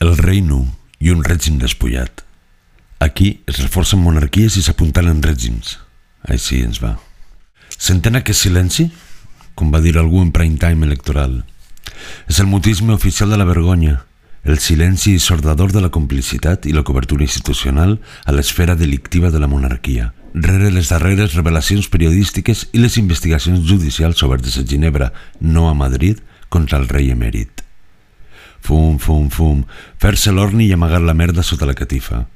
el rei nu i un règim despullat. Aquí es reforcen monarquies i s'apuntalen règims. Així ens va. S'entén aquest silenci? Com va dir algú en prime time electoral. És el mutisme oficial de la vergonya, el silenci sordador de la complicitat i la cobertura institucional a l'esfera delictiva de la monarquia, rere les darreres revelacions periodístiques i les investigacions judicials obertes a Ginebra, no a Madrid, contra el rei emèrit. Fum, fum, fum, fer-se l'orni i amagar la merda sota la catifa.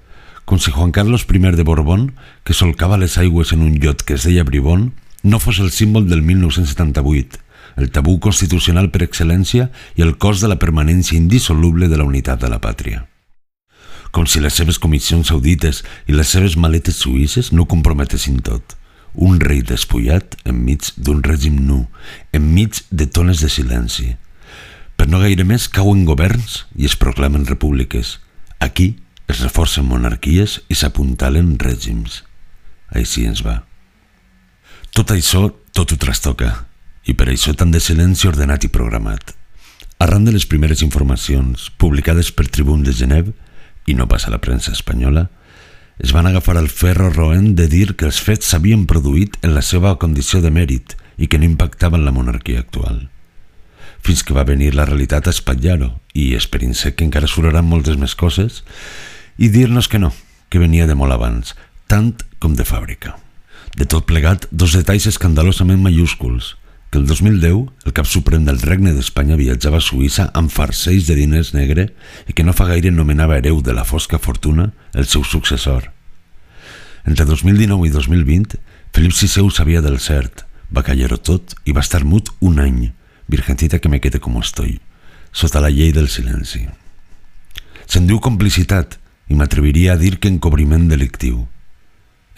Com si Juan Carlos I de Borbón, que solcava les aigües en un iot que es deia Bribón, no fos el símbol del 1978, el tabú constitucional per excel·lència i el cos de la permanència indissoluble de la unitat de la pàtria. Com si les seves comissions saudites i les seves maletes suïsses no comprometessin tot. Un rei despullat enmig d'un règim nu, enmig de tones de silenci. Per no gaire més cauen governs i es proclamen repúbliques. Aquí es reforcen monarquies i s'apuntalen règims. Així ens va. Tot això tot ho trastoca, i per això tant de silenci ordenat i programat. Arran de les primeres informacions publicades per Tribun de Genev, i no passa a la premsa espanyola, es van agafar al ferro roent de dir que els fets s'havien produït en la seva condició de mèrit i que no impactaven la monarquia actual. Fins que va venir la realitat a espatllar-ho. I esperint-se que encara suraran moltes més coses. I dir-nos que no, que venia de molt abans, tant com de fàbrica. De tot plegat, dos detalls escandalosament mayúsculs – que el 2010 el cap suprem del Regne d'Espanya viatjava a Suïssa amb farcells de diners negre i que no fa gaire nomenava hereu de la fosca fortuna el seu successor. Entre 2019 i 2020, Felip VI sabia del cert, va callar-ho tot i va estar mut un any, virgencita que me quede com estoy, sota la llei del silenci. Se'n diu complicitat i m'atreviria a dir que encobriment delictiu.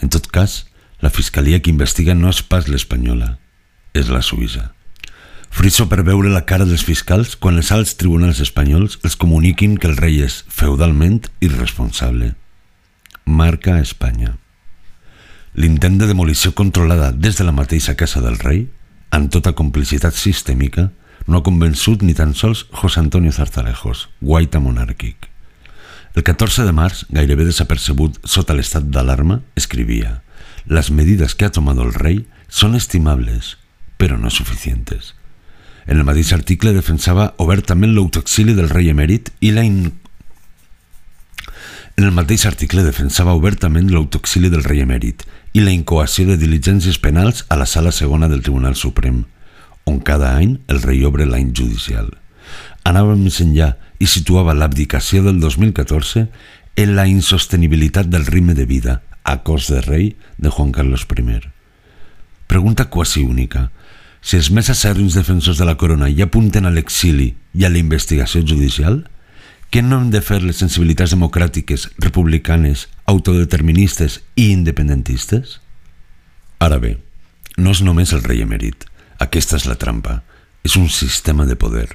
En tot cas, la fiscalia que investiga no és pas l'espanyola, és la Suïssa. Friso per veure la cara dels fiscals quan els alts tribunals espanyols els comuniquin que el rei és feudalment irresponsable. Marca Espanya. L'intent de demolició controlada des de la mateixa casa del rei, amb tota complicitat sistèmica, no ha convençut ni tan sols José Antonio Zarzalejos, guaita monàrquic. El 14 de març, gairebé desapercebut sota l'estat d'alarma, escrivia «Las medidas que ha tomado el rey son estimables, però no suficientes. En el mateix article defensava obertament l'autoexili del rei emèrit i la in... En el mateix article defensava obertament l'autoexili del rei emèrit i la incoació de diligències penals a la sala segona del Tribunal Suprem, on cada any el rei obre l'any judicial. Anava més enllà i situava l'abdicació del 2014 en la insostenibilitat del ritme de vida a cos de rei de Juan Carlos I. Pregunta quasi única. Si els més acèrrims defensors de la corona ja apunten a l'exili i a la investigació judicial, què no hem de fer les sensibilitats democràtiques, republicanes, autodeterministes i independentistes? Ara bé, no és només el rei emèrit. Aquesta és la trampa. És un sistema de poder.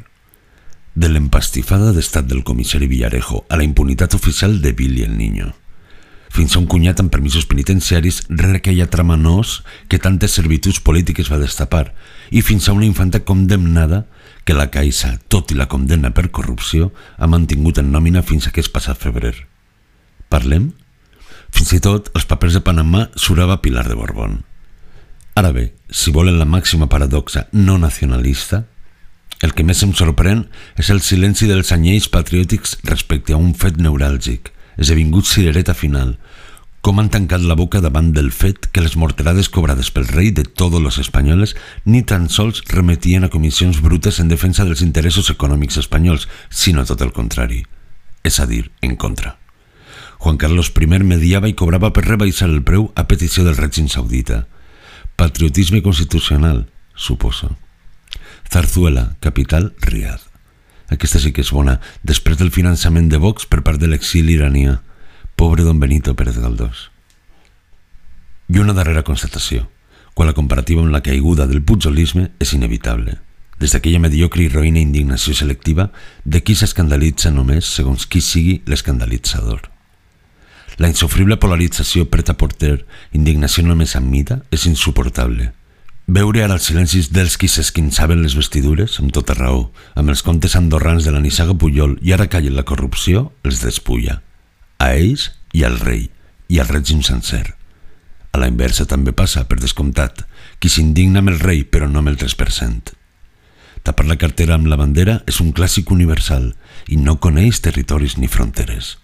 De l'empastifada d'estat del comissari Villarejo a la impunitat oficial de Billy el Niño fins a un cunyat amb permisos penitenciaris rere aquella trama nos que tantes servituds polítiques va destapar i fins a una infanta condemnada que la Caixa, tot i la condemna per corrupció, ha mantingut en nòmina fins a aquest passat febrer. Parlem? Fins i tot, els papers de Panamà surava Pilar de Borbón. Ara bé, si volen la màxima paradoxa no nacionalista, el que més em sorprèn és el silenci dels anyells patriòtics respecte a un fet neuràlgic – esdevingut cirereta final, com han tancat la boca davant del fet que les morterades cobrades pel rei de tots els espanyols ni tan sols remetien a comissions brutes en defensa dels interessos econòmics espanyols, sinó tot el contrari, és a dir, en contra. Juan Carlos I mediava i cobrava per rebaixar el preu a petició del règim saudita. Patriotisme constitucional, suposo. Zarzuela, capital, Riad. Aquesta sí que és bona, després del finançament de Vox per part de l'exili iranià. Pobre don Benito Pérez Galdós. I una darrera constatació, quan la comparativa amb la caiguda del pujolisme és inevitable. Des d'aquella mediocre i roïna indignació selectiva de qui s'escandalitza només segons qui sigui l'escandalitzador. La insofrible polarització preta porter, indignació només amb mida, és insuportable. Veure ara els silencis dels qui s'esquinçaven les vestidures, amb tota raó, amb els contes andorrans de la nissaga Puyol i ara callen la corrupció, els despulla. A ells i al rei, i al règim sencer. A la inversa també passa, per descomptat, qui s'indigna amb el rei però no amb el 3%. Tapar la cartera amb la bandera és un clàssic universal i no coneix territoris ni fronteres.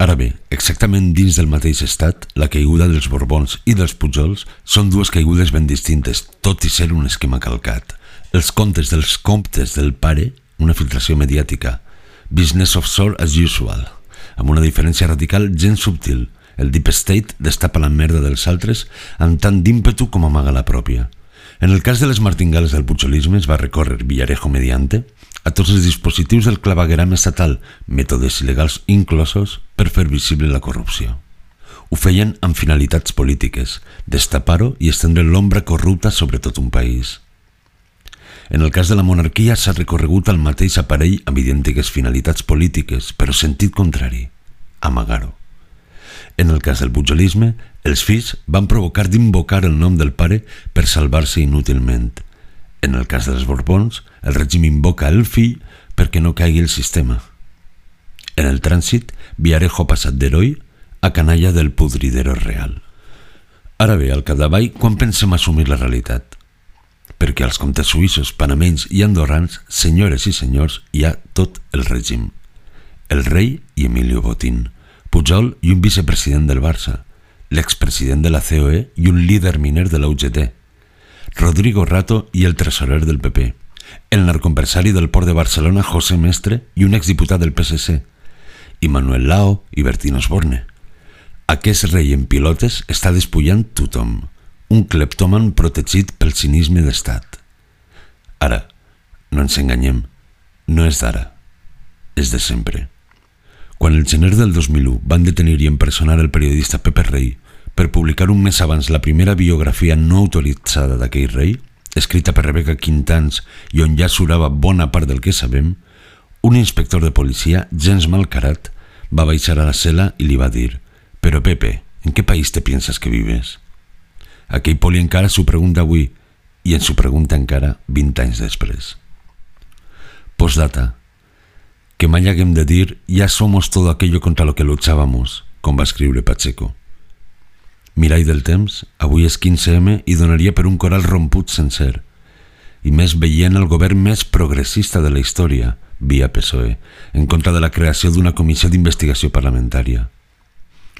Ara bé, exactament dins del mateix estat, la caiguda dels Borbons i dels Pujols són dues caigudes ben distintes, tot i ser un esquema calcat. Els contes dels comptes del pare, una filtració mediàtica. Business offshore as usual, amb una diferència radical gens subtil. El deep state destapa la merda dels altres amb tant d'ímpetu com amaga la pròpia. En el cas de les martingales del pujolisme es va recórrer Villarejo mediante a tots els dispositius del clavegueram estatal, mètodes il·legals inclosos per fer visible la corrupció. Ho feien amb finalitats polítiques, destapar-ho i estendre l'ombra corrupta sobre tot un país. En el cas de la monarquia s'ha recorregut al mateix aparell amb idèntiques finalitats polítiques, però sentit contrari, amagar-ho. En el cas del pujolisme, els fills van provocar d'invocar el nom del pare per salvar-se inútilment – en el cas dels Borbons, el règim invoca el fill perquè no caigui el sistema. En el trànsit, Viarejo ha passat d'heroi a canalla del pudridero real. Ara bé, al capdavall, quan pensem assumir la realitat? Perquè als comtes suïssos, panamenys i andorrans, senyores i senyors, hi ha tot el règim. El rei i Emilio Botín, Pujol i un vicepresident del Barça, l'expresident de la COE i un líder miner de la UGT, Rodrigo Rato i el tresorer del PP, el narcoempresari del port de Barcelona José Mestre i un exdiputat del PSC, i Manuel Lao i Bertín Osborne. Aquest rei en pilotes està despullant tothom, un cleptòman protegit pel cinisme d'estat. Ara, no ens enganyem, no és d'ara, és de sempre. Quan el gener del 2001 van detenir i empresonar el periodista Pepe Rey per publicar un mes abans la primera biografia no autoritzada d'aquell rei, escrita per Rebecca Quintans i on ja surava bona part del que sabem, un inspector de policia, gens malcarat, va baixar a la cel·la i li va dir «Però Pepe, en què país te piensas que vives?» Aquell poli encara s'ho pregunta avui i ens ho pregunta encara 20 anys després. Postdata. Que mai haguem de dir «Ya somos todo aquello contra lo que luchábamos», com va escriure Pacheco. Mirall del temps, avui és 15M i donaria per un coral romput sencer. I més veient el govern més progressista de la història, via PSOE, en contra de la creació d'una comissió d'investigació parlamentària.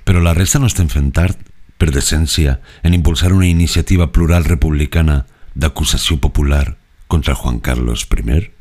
Però la resta no estem fent tard, per decència, en impulsar una iniciativa plural republicana d'acusació popular contra Juan Carlos I?